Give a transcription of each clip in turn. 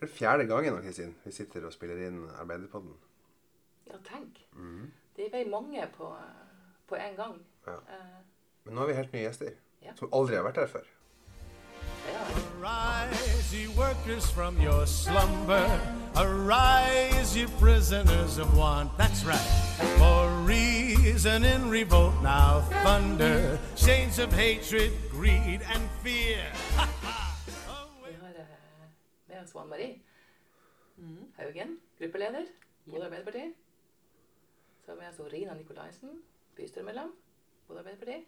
Det er fjerde gangen nå, Kristin, vi sitter og spiller inn Arbeiderpodden. Ja, tenk. Det ble mange på, på en gang. Ja. Eh, Men nå har vi helt nye gjester. Ja. Som aldri har vært her før. ja. Arise, you workers, from your slumber. Arise, you prisoners of want. That's right. For reason in revolt now thunder. Chains of hatred, greed, and fear. Har eh, Marie mm. Haugen, gruppeleder, Bodø Arbeiderparti. Så har vi altså Rina Nikolaisen, bystyremedlem, Bodø Arbeiderparti.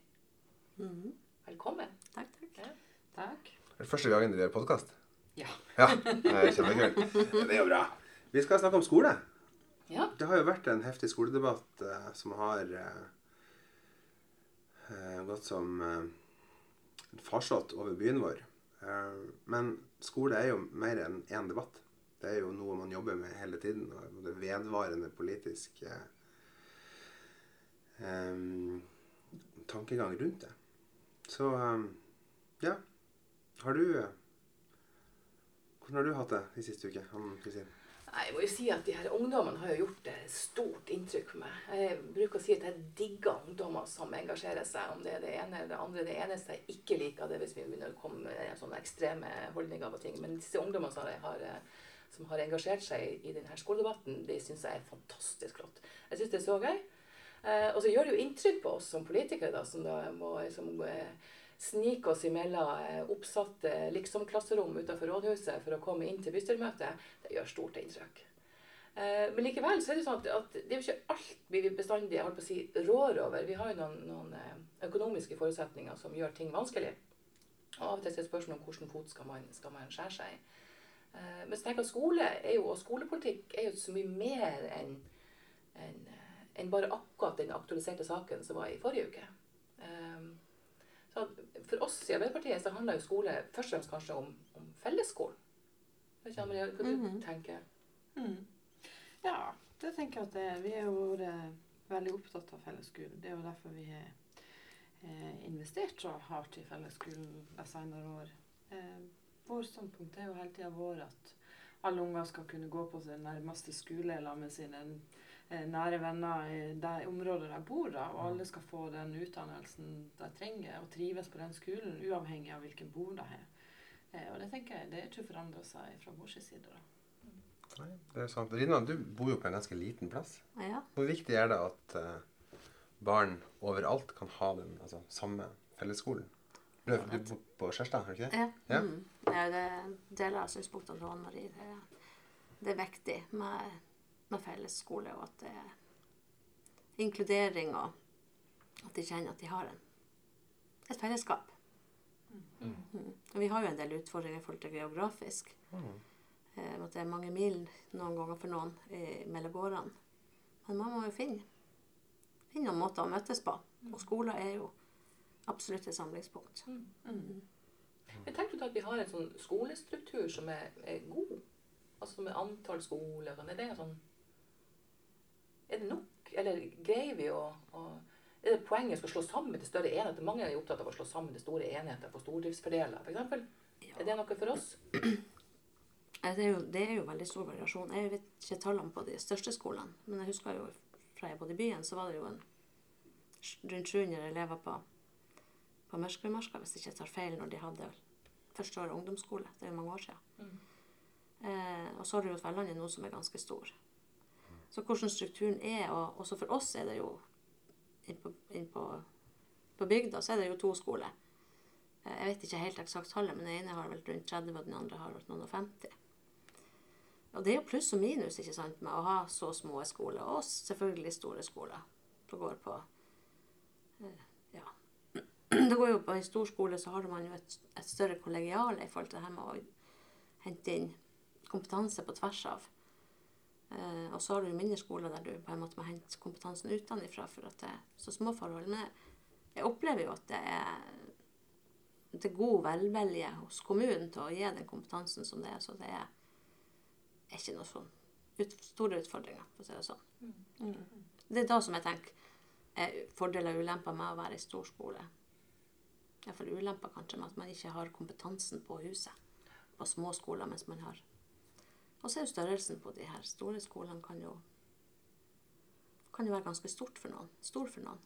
Velkommen. Takk, takk. Ja. Takk. Det er første gangen dere gjør podkast. Ja. Ja, det er kjempekult. Det er jo bra. Vi skal snakke om skole. ja. Det har jo vært en heftig skoledebatt uh, som har uh, eh, gått som uh, en farsott over byen vår. Eh, men skole er jo mer enn én debatt. Det er jo noe man jobber med hele tiden. Og det vedvarende politisk eh, tankegang rundt det. Så um, ja. Har du Hvordan har du hatt det i siste uke, Ann? Nei, Jeg må jo si at de her ungdommene har jo gjort et stort inntrykk på meg. Jeg bruker å si at jeg digger ungdommer som engasjerer seg, om det er det ene eller det andre. Det eneste jeg ikke liker, det er hvis vi begynner å komme med sånne ekstreme holdninger på ting. Men disse ungdommene som har, eh, som har engasjert seg i, denne skoledebatten, det syns jeg er fantastisk flott. Jeg syns det er så gøy. Eh, og så gjør det jo inntrykk på oss som politikere, da, som da må som, eh, snike oss imellom eh, oppsatte liksom-klasserom utenfor rådhuset for å komme inn til bystyremøtet, det gjør stort inntrykk. Eh, men likevel så er det sånn at, det er jo ikke alt vi bestandig holdt på å si, rår over. Vi har jo noen, noen eh, økonomiske forutsetninger som gjør ting vanskelig. Og av og til er det spørsmål om hvilken fot skal man, skal man skjære seg i. Men så tenker jeg at skole jo, og skolepolitikk er jo så mye mer enn en, en bare akkurat den aktualiserte saken som var i forrige uke. For oss i Arbeiderpartiet så handler jo skole først og fremst kanskje om, om fellesskolen. Vet ikke, Maria, hva du tenker? Mm. Ja, det tenker jeg at det. Vi er jo vært veldig opptatt av fellesskolen. Det er jo derfor vi har eh, investert så hardt i fellesskolen de senere år. Eh, vår standpunkt er jo hele tida vår at alle unger skal kunne gå på sin nærmeste skole sammen med sine nære venner i det området de bor, da, og alle skal få den utdannelsen de trenger, og trives på den skolen, uavhengig av hvilken bord de har. Eh, og det tenker jeg det er ikke forandra seg fra vår side. da. Nei, det er sant. Rina, du bor jo på en ganske liten plass. Ja. Hvor viktig er det at eh, barn overalt kan ha den altså, samme fellesskolen? Du, du bor på Skjerstad, har du ikke det? Ja. Ja. Mm. ja det deler av synspunktene til Anne Marie. Det, det er viktig med, med fellesskole, og at det er inkludering, og at de kjenner at de har en, et fellesskap. Mm. Og vi har jo en del utfordringer i forhold til geografisk. Eh, at det er mange mil noen ganger for noen i, mellom gårdene. Men man må jo finne, finne noen måter å møtes på. Og skoler er jo absolutt et samlingspunkt. Jeg du da at vi har en sånn skolestruktur som er, er god. Altså med antall skoler. og. Er det sånn Er det nok? Eller greier vi å, å Er det poenget å skal slå sammen til større enheter? Mange er opptatt av å slå sammen til store enheter for stordriftsfordeler, f.eks. Er det noe for oss? Det er, jo, det er jo veldig stor variasjon. Jeg vet ikke tallene på de største skolene. Men jeg husker jo fra jeg bodde i byen, så var det jo en, rundt 700 elever på, på Mørkvedmarka, hvis jeg ikke tar feil, når de hadde første året ungdomsskole. Det er jo mange år siden. Eh, og så har du jo Tverlandet nå som er ganske stor. Så hvordan strukturen er, og også for oss er det jo inn på, inn på, på bygda, så er det jo to skoler. Eh, Jeg vet ikke helt eksakt tallet, men den ene har vel rundt 30, og den andre har vært noen og 50. Og det er jo pluss og minus ikke sant, med å ha så små skoler, og selvfølgelig store skoler. Det går på eh, Ja. Det går jo på en stor skole, så har man jo et, et større kollegiale i forhold til det her med å hente inn kompetanse på tvers av. Eh, og så har du mindre skoler der du på en måte må hente kompetansen utenfra for at det så små forhold. Men jeg, opplever jo at det er er god velvilje hos kommunen til å gi den kompetansen som det er. Så det er, er ikke noe sånn ut, store utfordringer, for å si det sånn. Mm. Det er da som jeg tenker er fordeler og ulemper med å være i stor skole. Iallfall ulemper kanskje med at man ikke har kompetansen på huset på små skoler, mens man har Og så er jo størrelsen på de her store skolene kan jo kan jo være ganske stort for noen. Stor for noen.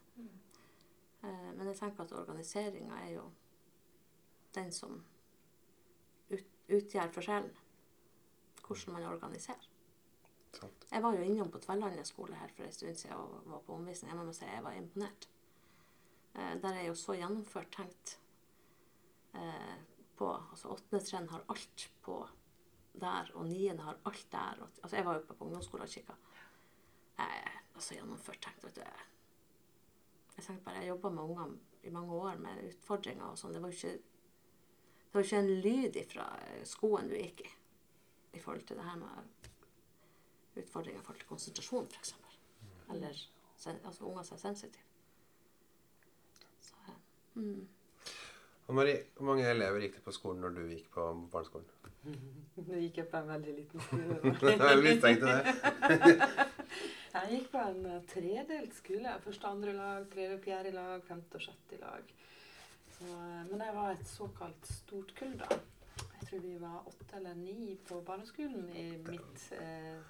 Eh, men jeg tenker at organiseringa er jo den som ut, utgjør forskjellen. Hvordan man organiserer. Sant. Jeg var jo innom på Tverlandet skole her for en stund siden og var på omvisning. Jeg må si jeg var imponert. Eh, der er jo så gjennomført tenkt eh, på Altså åttende trinn har alt på der, og niende har alt der. Og, altså jeg var jo på ungdomsskolen og kikka. Eh, altså gjennomført tenkt, vet du. Jeg tenkte bare, jeg jobba med unger i mange år med utfordringer og sånn. Det var jo ikke det var ikke en lyd ifra skoen du gikk i i forhold til det her med utfordringer i forhold til konsentrasjon, f.eks. Eller altså unger som er sensitive. Så, eh, mm. Marie, hvor mange elever gikk det på skolen når du gikk på barneskolen? Nå gikk jeg på en veldig liten skole. Jeg mistenkte det. Jeg gikk på en eh, tredelt skole. Første, andre lag, tredje, fjerde lag, femte og sjette lag. Så, eh, men jeg var et såkalt stort kull, da. Jeg tror vi var åtte eller ni på barneskolen i mitt eh,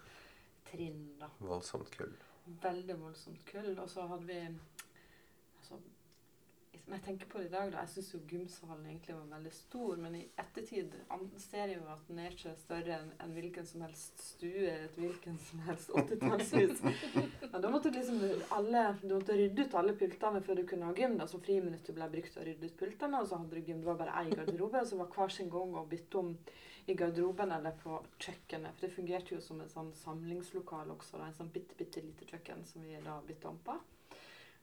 trinn, da. Voldsomt kull. Veldig voldsomt kull. Og så hadde vi altså, Når jeg tenker på det i dag, da, jeg syns jo gymsalen egentlig var veldig stor, men i ettertid ser jeg jo at den er ikke større enn en hvilken som helst stue, et hvilken som helst 80-tallshus. Ja, da måtte du liksom alle, du måtte rydde ut alle pultene før du kunne ha gym. da, Så friminuttet ble brukt til å rydde ut pultene, og så hadde du gym. Det var bare én garderobe, og så var hver sin gang å bytte om i garderoben eller på kjøkkenet. For det fungerte jo som et sånn samlingslokal også. Da, en sånn bitte, bitte lite kjøkken som vi da bytta om på.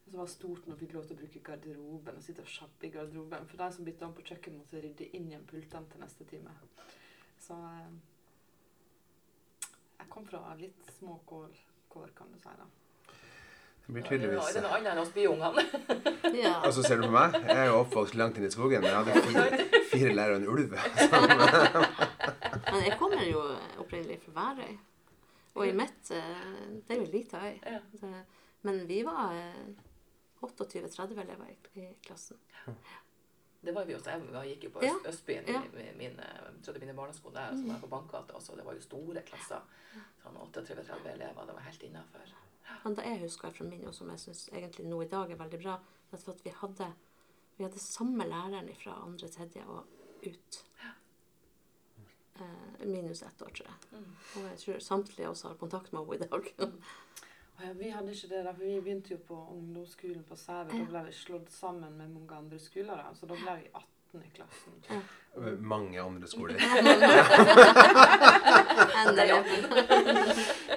Og så var det stort når vi fikk lov til å bruke garderoben og sitte og sjappe i garderoben. For de som bytta om på kjøkkenet, måtte rydde inn igjen pultene til neste time. Så eh, jeg kom fra litt små kår, kår kan du si. da. Det blir tydeligvis det er noe annet enn oss byungene. Ja. Og så ser du på meg. Jeg er jo oppvokst langt inn i skogen. Jeg hadde fire, fire lærere og en ulv. Men jeg kommer jo opprinnelig fra Værøy. Og i mitt eh, Det er jo ei lita øy. Men vi var eh, 28-30 elever i, i klassen. Det var vi også. Jeg gikk jo på Ja. Øst, Østbyen. Ja. i- i Min, eh, trodde mine barneskole der, og så var jeg på Bankgata også. Det var jo store klasser. Sånn 38-30 elever. Det var helt innafor. Men det jeg husker fra min, og som jeg syns egentlig nå i dag er veldig bra, er at vi hadde, vi hadde samme læreren fra andre, tredje og ut. Eh, minus ett år, tror jeg. Mm. Og jeg tror samtlige også har kontakt med henne i dag. Vi hadde ikke det, da, for vi begynte jo på ungdomsskolen på Sæve. Da ble vi slått sammen med mange andre skoler. Da. Så da ble vi 18 i klassen. Mange andre skoler.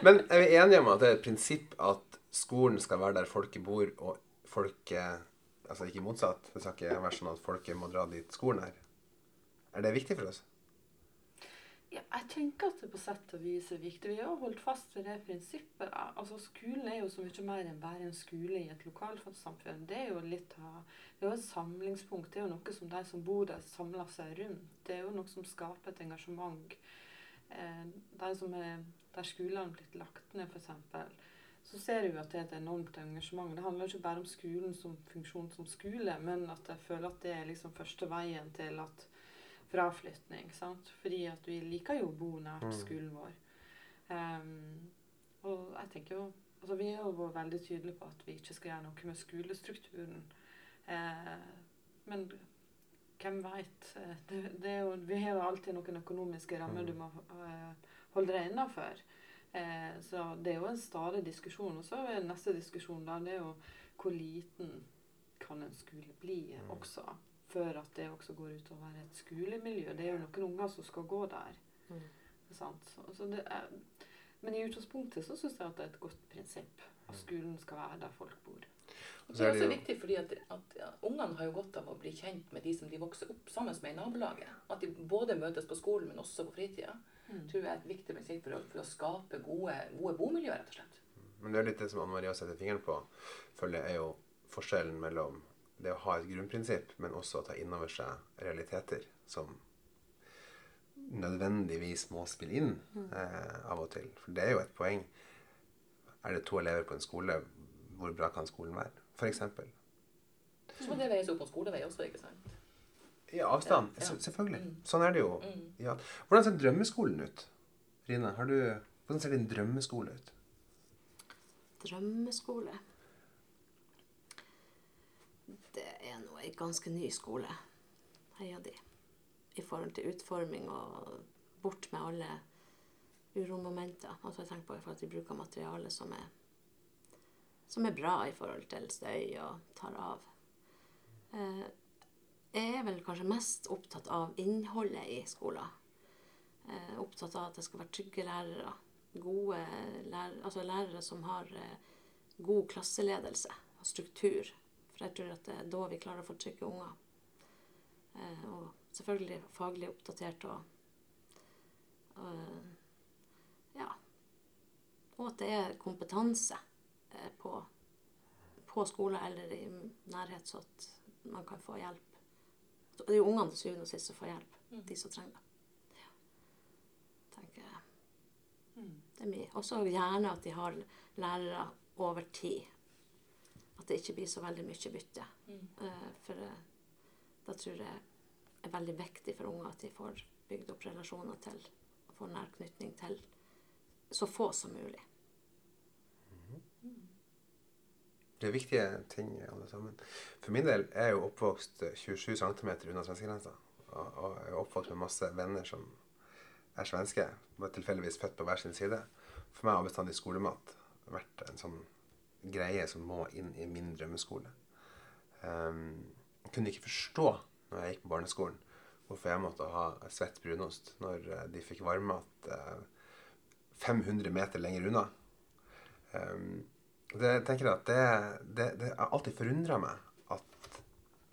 Men er vi enige om at det er et prinsipp at skolen skal være der folket bor, og folket Altså ikke motsatt. Det skal ikke være sånn at folket må dra dit skolen er. Er det viktig for oss? Ja, jeg tenker at det på sett og vis er viktig. Vi har holdt fast ved det prinsippet. Altså, Skolen er jo så mye mer enn bare en skole i et lokalsamfunn. Det er jo litt av, det er jo et samlingspunkt. Det er jo noe som de som bor der, samler seg rundt. Det er jo noe som skaper et engasjement. Eh, de som er, der skolene er blitt lagt ned, f.eks., så ser du at det er et enormt engasjement. Det handler ikke bare om skolen som funksjon som skole, men at jeg føler at det er liksom første veien til at fraflytning. sant? Fordi at vi liker jo å bo nært skolen vår. Um, og jeg tenker jo altså Vi har vært veldig tydelige på at vi ikke skal gjøre noe med skolestrukturen. Eh, men hvem veit? Vi har jo alltid noen økonomiske rammer du må eh, holde deg innafor. Eh, så det er jo en stadig diskusjon. Og så er neste diskusjon da, det er jo hvor liten kan en skole bli også? Før at det også går ut over et skolemiljø. Det er jo noen unger som skal gå der. Mm. Så, så det er, men i utgangspunktet så syns jeg at det er et godt prinsipp at skolen skal være der folk bor. Og det er også viktig fordi at, at ja, ungene har jo godt av å bli kjent med de som de vokser opp sammen med i nabolaget. At de både møtes på skolen, men også på fritida. Mm. tror jeg er et viktig prinsipp for for å skape gode, gode bomiljøer, rett og slett. Men det er litt det som Anne Maria setter fingeren på, føler jeg er jo forskjellen mellom det å ha et grunnprinsipp, men også å ta inn over seg realiteter som nødvendigvis må spille inn eh, av og til. For det er jo et poeng. Er det to elever på en skole, hvor bra kan skolen være? For eksempel. Så må det veies opp mot skolevei også, ikke sant? Ja, avstand. Ja, ja. Selvfølgelig. Mm. Sånn er det jo. Mm. Ja. Hvordan ser drømmeskolen ut? Rine, har du, hvordan ser din drømmeskole ut? Drømmeskole Det er nå ei ganske ny skole, heia de. I forhold til utforming og bort med alle uromomenter. Altså jeg tenker på i forhold til bruk av materiale som er, som er bra i forhold til støy og tar av. Eh, jeg er vel kanskje mest opptatt av innholdet i skolen. Eh, opptatt av at det skal være trygge lærere. Gode lærere, altså lærere som har eh, god klasseledelse og struktur. For jeg tror at det er da vi klarer å få trygge unger. Eh, og selvfølgelig faglig oppdatert og, og ja. Og at det er kompetanse eh, på, på skole eller i nærhet, så at man kan få hjelp. Det er jo ungene til syvende og sist som får hjelp. De som trenger det. Ja. Tenker jeg. Det er mye. Og så gjerne at de har lærere over tid. At det ikke blir så veldig mye bytte. Eh, for eh, da tror jeg er veldig viktig for unger at de får bygd opp relasjoner til og får nærknytning til så få som mulig. Det er viktige ting, alle sammen. For min del er jeg jo oppvokst eh, 27 cm unna svenskegrensa. Og, og jeg er oppvokst med masse venner som er svenske. Var tilfeldigvis født på hver sin side. For meg har bestandig skolemat vært en sånn greie som må inn i min drømmeskole. Um, jeg kunne ikke forstå når jeg gikk på barneskolen hvorfor jeg måtte ha svett brunost når eh, de fikk varmmat uh, 500 meter lenger unna. Um, det, jeg tenker at det, det, det har alltid forundra meg at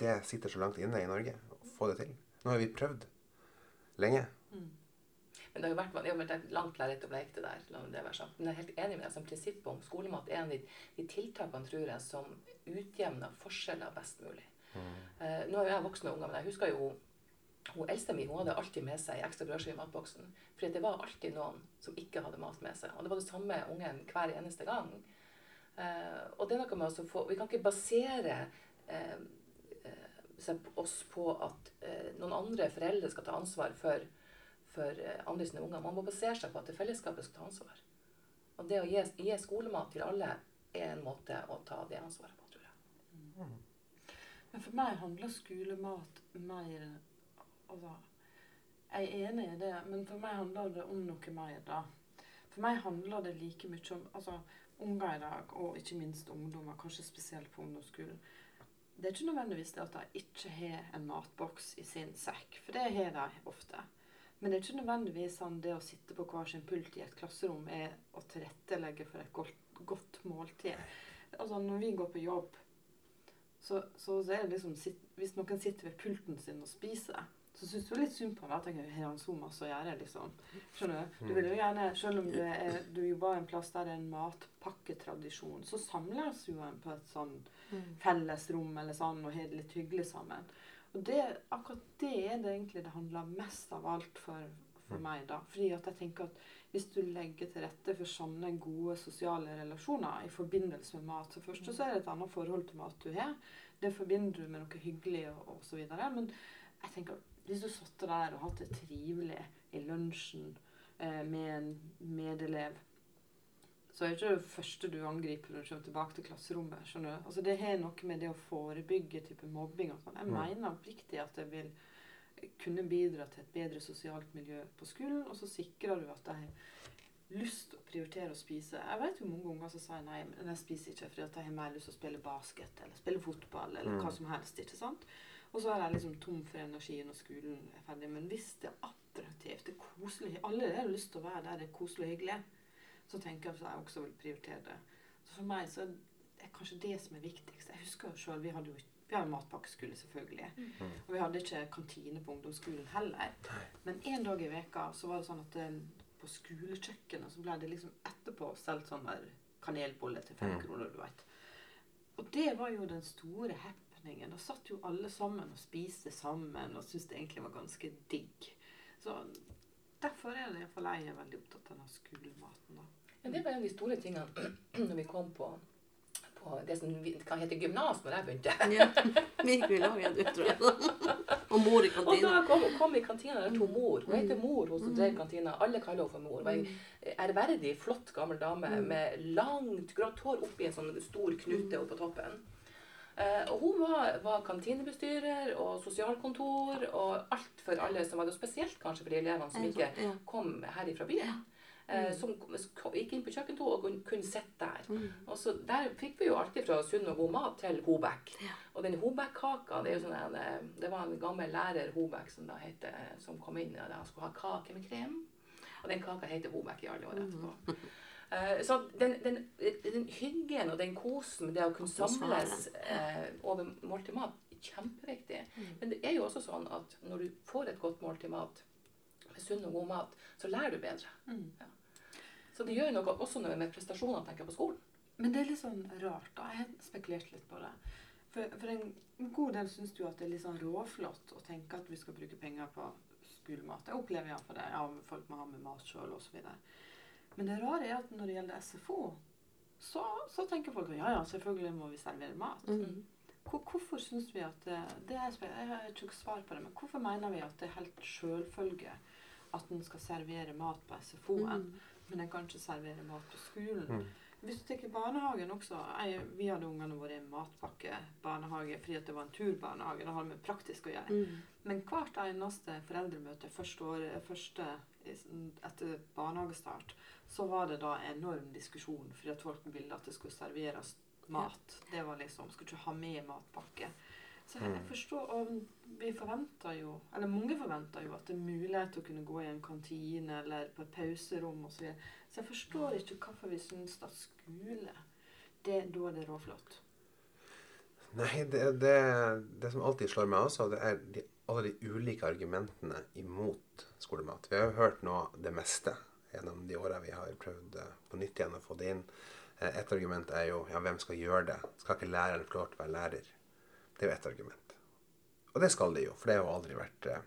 det sitter så langt inne i Norge å få det til. Nå har vi prøvd lenge. Men det har jo vært, det har vært langt lerret å bleike det der. det. Men jeg er helt enig med deg som prinsippet om skolemat er en av de, de tiltakene tror jeg, som utjevner forskjeller best mulig. Eh, nå er jo jeg voksen og unger, men jeg husker jo hun eldste mi hun hadde alltid med seg ekstra brødskive i matboksen. For det var alltid noen som ikke hadde mat med seg. Og det var det samme ungen hver eneste gang. Uh, og det er noe med å få Vi kan ikke basere på- oss på at noen andre foreldre skal ta ansvar for, for eh, andre sine unger. Man må basere seg på at det fellesskapet skal ta ansvar. Og det å gi, gi skolemat til alle er en måte å ta det ansvaret på, tror jeg. Men for meg handler skolemat mer Altså, jeg er enig i det, men for meg handler det om noe mer, da. For meg handler det like mye om altså, unger i dag, og ikke minst ungdommer, kanskje spesielt på ungdomsskolen. Det er ikke nødvendigvis det at de ikke har en matboks i sin sekk, for det har de ofte. Men det er ikke nødvendigvis sånn det å sitte på hver sin pult i et klasserom er å tilrettelegge for et godt, godt måltid. Altså, når vi går på jobb, så, så er det liksom Hvis noen sitter ved pulten sin og spiser, så syns du litt synd på ham. Jeg tenker, har han så masse å gjøre, liksom? Skjønner du? Du vil jo gjerne, Selv om du, er, du jobber en plass der det er en matpakketradisjon, så samles jo en på et sånn fellesrom eller sånn og har det litt hyggelig sammen. Og det, akkurat det er det egentlig det handler mest av alt for, for meg. da. Fordi at jeg tenker at hvis du legger til rette for sånne gode sosiale relasjoner i forbindelse med mat Så først så er det et annet forhold til mat du har. Det forbinder du med noe hyggelig og, osv. Men jeg tenker hvis du satt der og hatt det trivelig i lunsjen eh, med en medelev så er det ikke det første du angriper når du kommer tilbake til klasserommet. skjønner du? Altså Det har noe med det å forebygge type mobbing og sånn. Jeg Mm. mener oppriktig at det vil kunne bidra til et bedre sosialt miljø på skolen, og så sikrer du at de har lyst å prioritere å spise. Jeg vet jo mange unger som sier nei, men jeg spiser ikke fordi at de har mer lyst til å spille basket eller spille fotball eller Mm. hva som helst. ikke sant? Og så er de liksom tom for energi når skolen er ferdig. Men hvis det er attraktivt, det er koselig Alle har lyst til å være der det er koselig og hyggelig så tenker jeg at jeg også vil prioritere det. Så for meg så er det kanskje det som er viktigst. Jeg husker jo selv, Vi hadde jo vi har matpakkeskole, selvfølgelig. Og vi hadde ikke kantine på ungdomsskolen heller. Men en dag i veka så var det sånn at eh, på skolekjøkkenet så ble det liksom etterpå solgt sånn der kanelbolle til fem Mm. kroner, du vet. Og det var jo den store happeningen. Da satt jo alle sammen og spiste sammen og syntes det egentlig var ganske digg. Så derfor er det iallfall jeg er veldig opptatt av den skolematen. da. Men det var en av de store tingene når vi kom på, på det som kan hete gymnas når jeg begynte. Ja. Vi gikk i lag, igjen du, tror jeg. Og mor i kantina. Og da kom, kom i kantina der to mor. Hun heter Mor, hun som drev kantina. Alle kaller henne for mor. Hun var ei ærverdig, flott gammel dame med langt, grått hår oppi en sånn stor knute oppå toppen. Eh, og hun var, var kantinebestyrer og sosialkontor og alt for alle som var det. Spesielt kanskje for de elevene som ikke kom her ifra byen. Eh, som kom- kom- gikk inn på kjøkkentoa og kunne sitte der. Mm. Og så Der fikk vi jo alltid fra sunn og god mat til Hobæk. Og den Hobæk-kaka, det sånn eh, det var en gammel lærer Hobæk som heter, som kom inn og da skulle ha kake med krem. Og den kaka heter Hobæk i alle år etterpå. Eh, Så den, den, den hyggen og den kosen med det å kunne samles uh, over måltid mat, kjempeviktig. Men det er jo også sånn at når du får et godt måltid mat, med sunn og god mat, så lærer du bedre. Ja. Så det gjør noe også noe med prestasjonene, tenker jeg, på skolen. Men det er litt sånn rart. da. Jeg har spekulert litt på det. For, for en god del syns jo at det er litt sånn råflott å tenke at vi skal bruke penger på skolemat. Jeg opplever iallfall det. Ja, folk må ha med mat sjøl osv. Men det rare er at når det gjelder SFO, så, så tenker folk at ja, ja, selvfølgelig må vi servere mat. Mm. Hvor, hvorfor syns vi at det, det er, Jeg har ikke svar på det, men hvorfor mener vi at det er helt sjølfølge at en skal servere mat på SFO-en, Mm. Men jeg kan ikke servere mat på skolen? Mm. Hvis du tenker barnehagen også jeg, Vi hadde ungene våre i matpakkebarnehage fordi at det var en turbarnehage. Det har med praktisk å gjøre. Mm. Men hvert eneste foreldremøte første år, første etter barnehagestart, så var det da enorm diskusjon fordi at folk ville at det skulle serveres mat. Det var liksom Skulle ikke ha med matpakke. Så jeg, jeg forstår, og vi forventer jo, eller mange forventer jo at det er mulighet til å kunne gå i en kantine eller på et pauserom osv. Så, videre. så jeg forstår ikke hvorfor vi syns at skole det, Da er det råflott. Nei, det, det, det som alltid slår meg også, det er de, alle de ulike argumentene imot skolemat. Vi har jo hørt nå det meste gjennom de åra vi har prøvd eh, på nytt igjen å få det inn. Eh, Et argument er jo ja, hvem skal gjøre det? Skal ikke læreren få lov til å være lærer? Det er jo ett argument. Og det skal de jo, for det har jo aldri vært eh,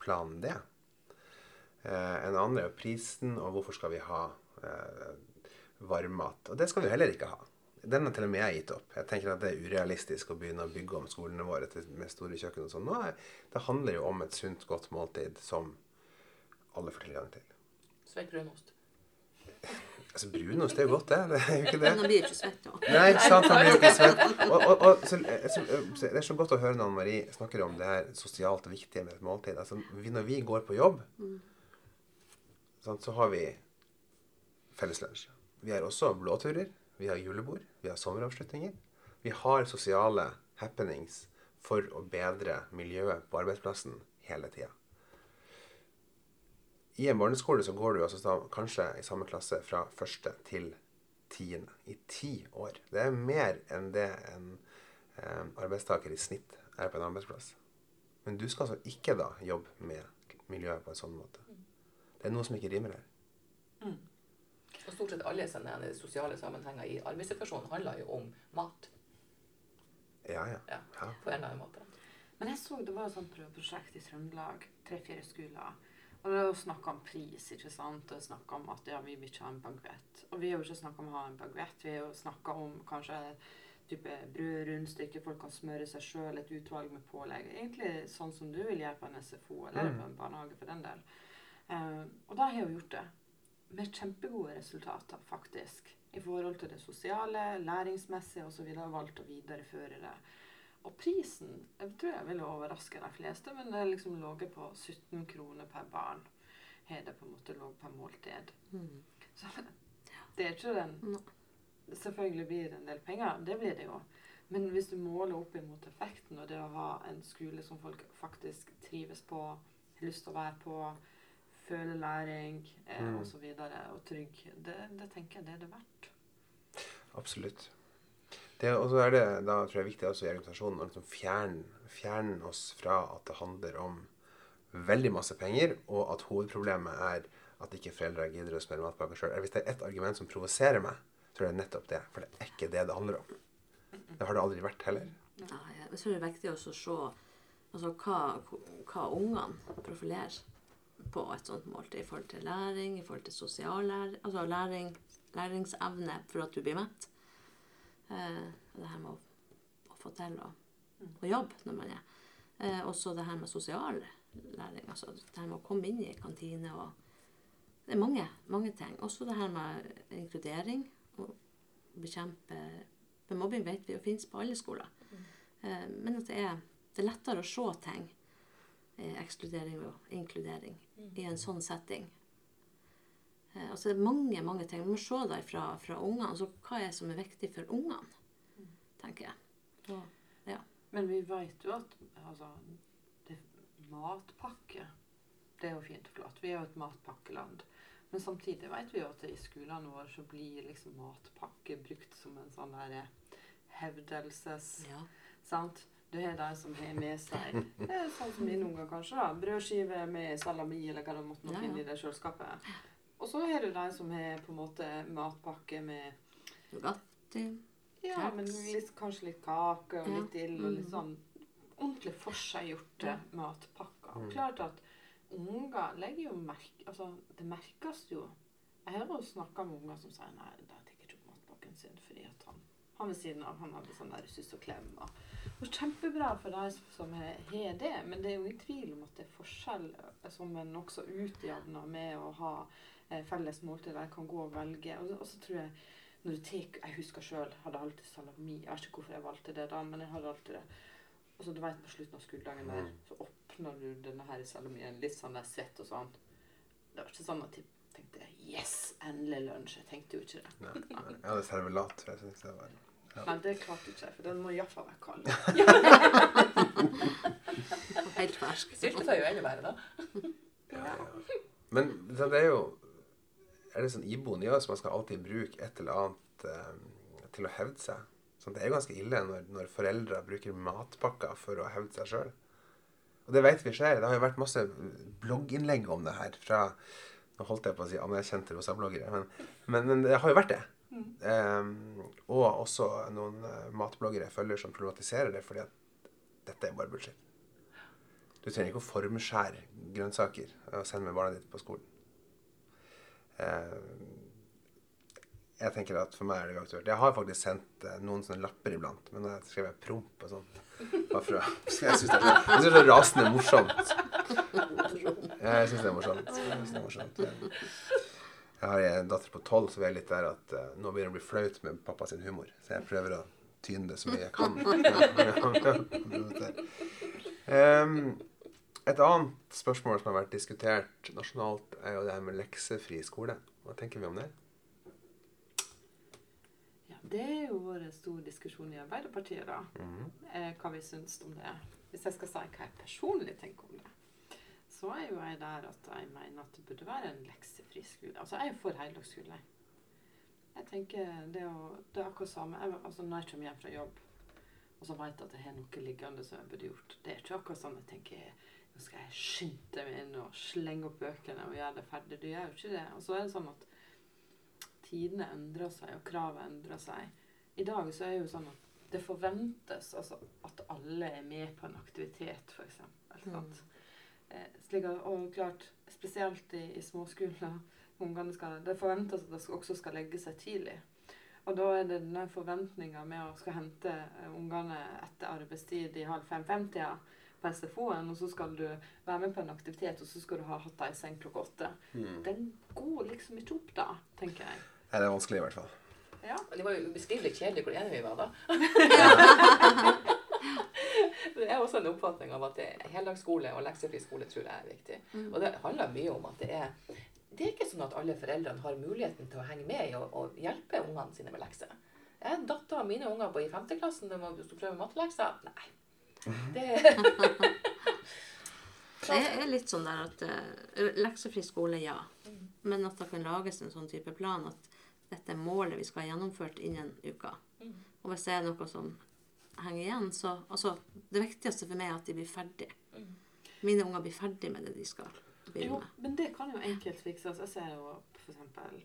planen, det. Eh, en annen er prisen, og hvorfor skal vi ha eh, varmmat? Og det skal vi heller ikke ha. Den har til og med jeg gitt opp. Jeg tenker at det er urealistisk å begynne å bygge om skolene våre med store kjøkken og sånn. Det handler jo om et sunt, godt måltid som alle får tilgang til. Svett brunost. Altså Brunost er jo godt, det. Det er jo ikke det. Men han blir ikke svett nå. Nei, sant, han blir jo ikke svett. Og, og, og, så, så, så, det er så godt å høre når Marie snakker om det her sosialt viktige med et måltid. Altså, vi, når vi går på jobb, sant, så har vi felleslunsj. Vi har også blåturer, vi har julebord, vi har sommeravslutninger. Vi har sosiale happenings for å bedre miljøet på arbeidsplassen hele tida. I en barneskole så går du altså da, kanskje i samme klasse fra første til tiende i ti år. Det er mer enn det en eh, arbeidstaker i snitt er på en arbeidsplass. Men du skal altså ikke da jobbe med miljøet på en sånn måte. Det er noe som ikke rimer her. Og stort sett alle sånne sosiale sammenhenger i arbeidssituasjonen handler jo om mat. Ja, ja. Ja, ja. på en eller annen måte. Men jeg så det var et sånt prøveprosjekt i Trøndelag. Tre-fire skoler. Og det er snakk om pris, ikke sant. Og snakk om at ja, vi vil ikke ha en baguett. Og vi har jo ikke snakka om å ha en baguett. Vi har jo snakka om kanskje type brød, rundstykker, folk kan smøre seg sjøl, et utvalg med pålegg. Egentlig sånn som du vil gjøre på en SFO eller Mm. på en barnehage for den del. Eh, og da har jo gjort det. Med kjempegode resultater, faktisk. I forhold til det sosiale, læringsmessige osv. Valgt å videreføre det. Og prisen jeg tror jeg ville overraske de fleste, men det er liksom ligget på 17 kroner per barn. Har det på en måte ligget per måltid. Mm. Så det er ikke den no. Selvfølgelig blir det en del penger, det blir det jo. Men hvis du måler opp imot effekten og det å ha en skole som folk faktisk trives på, har lyst til å være på, føler læring eh, Mm. og så videre, og trygg, det, det tenker jeg det er det verdt. Absolutt. Og så er det da tror jeg viktig også i argumentasjonen å liksom fjerne, fjerne oss fra at det handler om veldig masse penger, og at hovedproblemet er at ikke foreldre gidder å smøre matpakker sjøl. Hvis det er ett argument som provoserer meg, tror jeg det er nettopp det. For det er ikke det det handler om. Det har det aldri vært heller. Nei, jeg tror det er viktig også å se altså, hva, hva ungene profilerer på et sånt måltid i forhold til læring, i forhold til sosial læring, altså læring, læringsevne for at du blir mett. Eh, det her med å, å få til å, å jobbe når man er. Eh, også det her med sosial læring. Altså det her med å komme inn i kantine og Det er mange, mange ting. Også det her med inkludering. og bekjempe For mobbing vet vi jo finnes på alle skoler. Eh, men at det er, det er lettere å se ting, eh, ekskludering og inkludering, i en sånn setting. Eh, altså det er mange, mange ting. Man må se det fra, fra ungene. Altså, hva er det som er viktig for ungene, tenker jeg. Og, ja. Men vi vet jo at altså, det, matpakke Det er jo fint og flott. Vi er jo et matpakkeland. Men samtidig vet vi jo at i skolene våre så blir liksom matpakke brukt som en sånn der eh, hevdelses... ja. Sant? Du har de som har med seg det er sånn som mine unger kanskje da, brødskive med salami eller hva det måtte nå Ja, ja. finne i det kjøleskapet. Og så har du de som har på en måte matpakke med Nugatti. ja, Kjeks. men litt, kanskje litt kake og Ja. litt ild og litt Mhm. sånn ordentlig forseggjorte matpakker. Og Mm. klart at unger legger jo merke Altså, det merkes jo. Jeg har jo snakka med unger som sier nei, de tar ikke opp matpakken sin fordi at han han ved siden av han hadde sånn der suss og klem. Og, kjempebra for de som har har det, men det er jo ingen tvil om at det er forskjell eh, som en også utjevner med å ha eh, felles måltid der jeg kan gå og velge. Og, og så tror jeg når du tek, Jeg husker sjøl, hadde alltid salami. Jeg vet ikke hvorfor jeg valgte det da, men jeg hadde alltid det. Og så du vet, på slutten av skoledagen der, Mm. så åpner du denne her salamien litt sånn der svett og sånn. Det var ikke sånn at jeg tenkte Yes, endelig lunsj. Jeg tenkte jo ikke det. Nei, nei. Jeg hadde servelat, jeg synes det var Ja. Nei, det klarte ikke jeg, for den må iallfall være kald. Helt fersk. Syltetøy er jo enda verre, da. Ja, ja. Men så det er jo Er det sånn iboende i oss man skal alltid bruke et eller annet eh, til å hevde seg? Sånn, det er jo ganske ille når, når foreldre bruker matpakker for å hevde seg sjøl. Og det vet vi skjer. Det har jo vært masse blogginnlegg om det her fra Nå holdt jeg på å si anerkjente rosa-bloggere, men, men, men det har jo vært det. Eh, og også noen eh, matbloggere jeg følger som problematiserer det fordi at dette er bare bullshit. Du trenger ikke å formskjære grønnsaker og sende med barna ditt på skolen. Eh, jeg tenker at For meg er det uaktuelt. Jeg har faktisk sendt eh, noen sånne lapper iblant, men da skrev jeg promp og sånt. Bare for å, jeg syns det, det er rasende morsomt. Ja, jeg syns det er morsomt. Jeg, synes det er morsomt. jeg har en datter på tolv, så vi er litt der at eh, nå begynner det å bli flaut med pappa sin humor. Så jeg prøver å tyne det så mye jeg kan. Em, et annet spørsmål som har vært diskutert nasjonalt, er jo det her med leksefri skole. Hva tenker vi om det? Ja, det er jo vært stor diskusjon i Arbeiderpartiet, da. eh, hva vi syns om det. Hvis jeg skal si hva jeg personlig tenker om det, så er jo jeg der at jeg mener at det burde være en leksefri skole. Altså, jeg er for heldagsskole. jeg. Tenker det, å, det er akkurat samme. Jeg, altså, når jeg kommer hjem fra jobb, og så jeg at jeg har noe liggende som jeg burde gjort, det er ikke akkurat sånn jeg tenker nå skal jeg skynde meg inn og slenge opp bøkene og gjøre det ferdig. Du gjør jo ikke det. Og så er det sånn at tidene endrer seg, og kravet endrer seg. I dag så er det jo sånn at det forventes altså, at alle er med på en aktivitet, f.eks. Mm. Eh, slik at, og klart, spesielt i, i småskoler, ungene skal, det forventes at de også skal legge seg tidlig. Og da er det denne forventninga med å skal hente eh, ungene etter arbeidstid i halv fem-fem-tida på SFO-en, og så skal du være med på en aktivitet, og så skal du ha hatt deg i seng klokka åtte. Den går liksom ikke opp da, tenker jeg. Ja, det er vanskelig i hvert fall. Ja. Det var jo ubeskrivelig kjedelig hvor enige vi var da. det er også en oppfatning av at det heldagsskole og leksefri skole tror jeg er viktig. Og det handler mye om at det er det er ikke sånn at alle foreldrene har muligheten til å henge med i og, og hjelpe ungene sine med lekser. Jeg datta mine unger på i femteklassen de må prøve mattelekser. Nei. Det Det er litt sånn der at uh, leksefri skole, ja. Men at det kan lages en sånn type plan at dette er målet vi skal ha gjennomført innen uka. Og hvis det er noe som henger igjen, så Altså, det viktigste for meg er at de blir ferdig. Mine unger blir ferdig med det de skal begynne Jo, med. men det kan jo enkelt fikses. Jeg ser jo f.eks.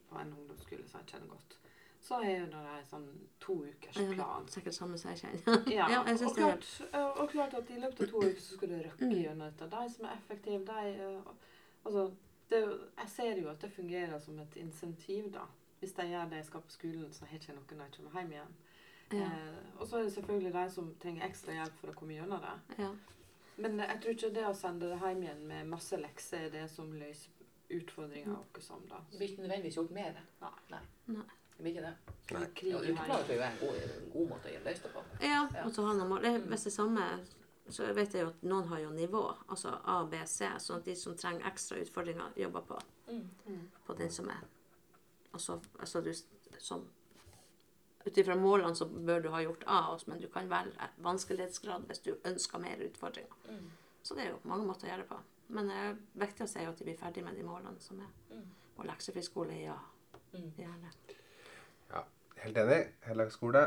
på en ungdomsskole som jeg kjenner godt. Så er jo det en sånn to ukers Ja, plan. Sikkert samme som jeg kjenner. Ja, Ja, jeg og, klart, og klart at i løpet av to uker så skal du røkke Mm. gjennom dette. De som er effektive, de eh, Altså, det, jeg ser jo at det fungerer som et insentiv, da. Hvis de gjør det jeg skal på skolen, så har ikke jeg noe når jeg kommer hjem igjen. Ja. Eh, og så er det selvfølgelig de som trenger ekstra hjelp for å komme gjennom det. ja. Men jeg tror ikke det å sende det hjem igjen med masse lekser er det som løser utfordringa vår da. Det blir ikke nødvendigvis gjort mer. Nei. Nei. Nei. Det blir ikke det. Nei. Krig Ja, en god, en god måte å løse det på. Ja, Ja. og så ha noen. Det- Hvis det er samme, så vet jeg jo at noen har jo nivå, altså A, B, C, sånn at de som trenger ekstra utfordringer, jobber på, Mm. på den som er. Altså, altså du, sånn, ut ifra målene så bør du ha gjort A, også, men du kan velge vanskelighetsgrad hvis du ønsker mer utfordringer. Mm. Så det er jo mange måter å gjøre det på. Men det viktigste er jo at de blir ferdig med de målene som er. Mm. Og leksefri skole, ja. Mm. Gjerne. Helt enig. Heldagsskole.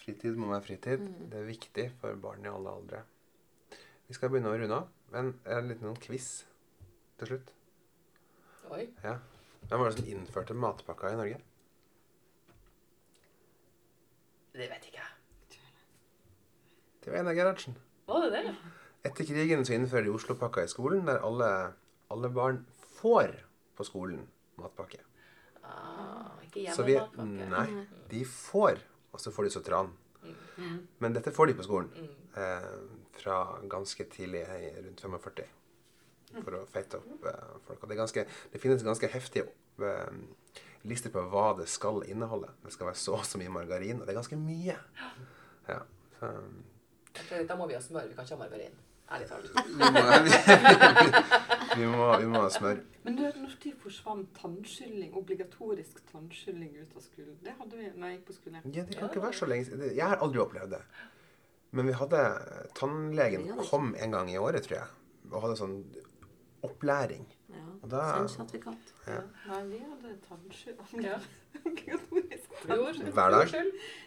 Fritid må være fritid. Det er viktig for barn i alle aldre. Vi skal begynne å runde av, men en liten quiz til slutt. Oi. Ja. Hvem var det som innførte matpakka i Norge? Det vet ikke jeg. Det var Einar Gerhardsen. Var det det? Etter krigen så innfører de Oslo-pakka i skolen, der alle, alle barn får på skolen matpakke. Ah, ikke Så vi, nei, de får, og så får de sotran. Men dette får de på skolen eh, fra ganske tidlig, rundt 45, for å feite opp eh, folk. Og det, ganske, det finnes ganske heftige eh, lister på hva det skal inneholde. Det skal være så og så mye margarin, og det er ganske mye. Ja, så, Da må vi ha smør. Vi kan ikke ha margarin. Ærlig talt. vi, må, vi, må, ha smør. Men du, når de forsvant tannskylling, obligatorisk tannskylling ut av skolen? Det hadde vi når jeg gikk på skolen. Ja, det kan ikke være så lenge siden. Jeg har aldri opplevd det. Men vi hadde Tannlegen kom en gang i året, tror jeg, og hadde sånn opplæring. Ja. Da Sendsertifikat. Ja. Nei, vi hadde tannskylling. Ja. Hver dag?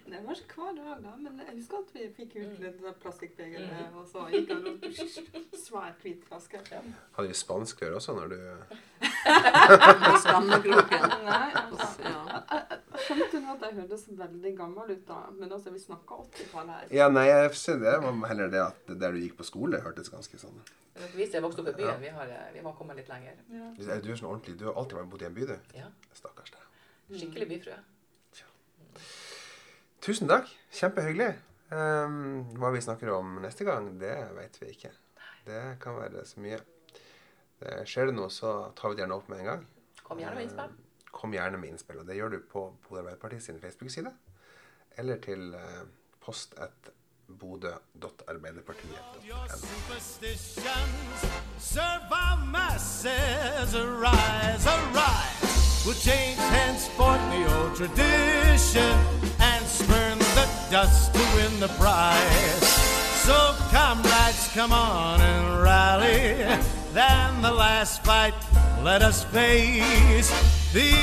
Det var ikke hver dag, da, men jeg husker at vi fikk ut litt plastikkbeger, og så gikk han rundt svær, hvit flaske. Hadde vi spansk før også, når du skammekroken. Skjønte du at jeg hørtes veldig gammel ut da? Men altså, vi snakka 80-tallet her. Ja, nei, jeg synes det var heller det at der du gikk på skole, hørtes ganske sånn Men Vi som er vokst opp i byen, vi, har, eh, vi må komme litt lenger. Ja. Du er du er sånn ordentlig Du har alltid vært bodd i en by, du. Ja. Stakkars deg. Skikkelig byfrue. Tusen takk. Kjempehyggelig. Um, hva vi snakker om neste gang, det vet vi ikke. Det kan være så mye. Det, skjer det noe, så tar vi det gjerne opp med en gang. Kom gjerne med innspill. Eh, Kom gjerne med innspill. Og det gjør du på Bodø Arbeiderparti sin Facebook-side. Eller til eh, post at bodø.arbeiderpartiet.no. superstitions serve our masses. Arise, arise. We'll change henceforth the old tradition and spurn the dust to win the prize. So, comrades, come on and rally. Then the last fight, let us face. The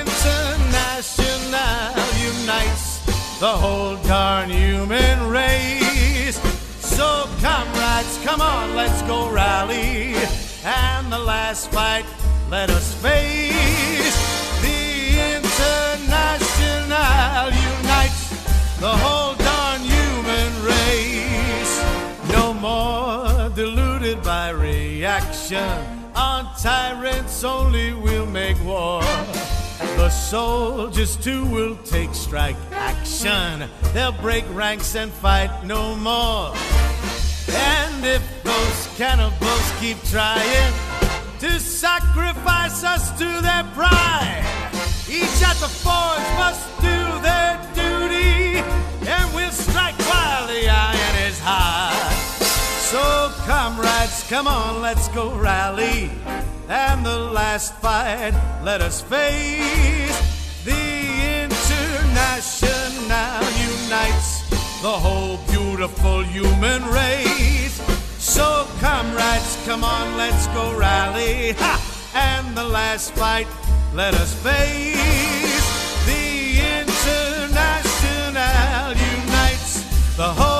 International unites the whole darn human race. So, comrades, come on, let's go rally. And the last fight, let us face. The International unites the whole darn human race. No more reaction. On tyrants only will make war. The soldiers too will take strike action. They'll break ranks and fight no more. And if those cannibals keep trying to sacrifice us to their pride, each at the forge must do their Come on, let's go rally. And the last fight, let us face the international unites the whole beautiful human race. So, comrades, come on, let's go rally. Ha! And the last fight, let us face the international unites the whole.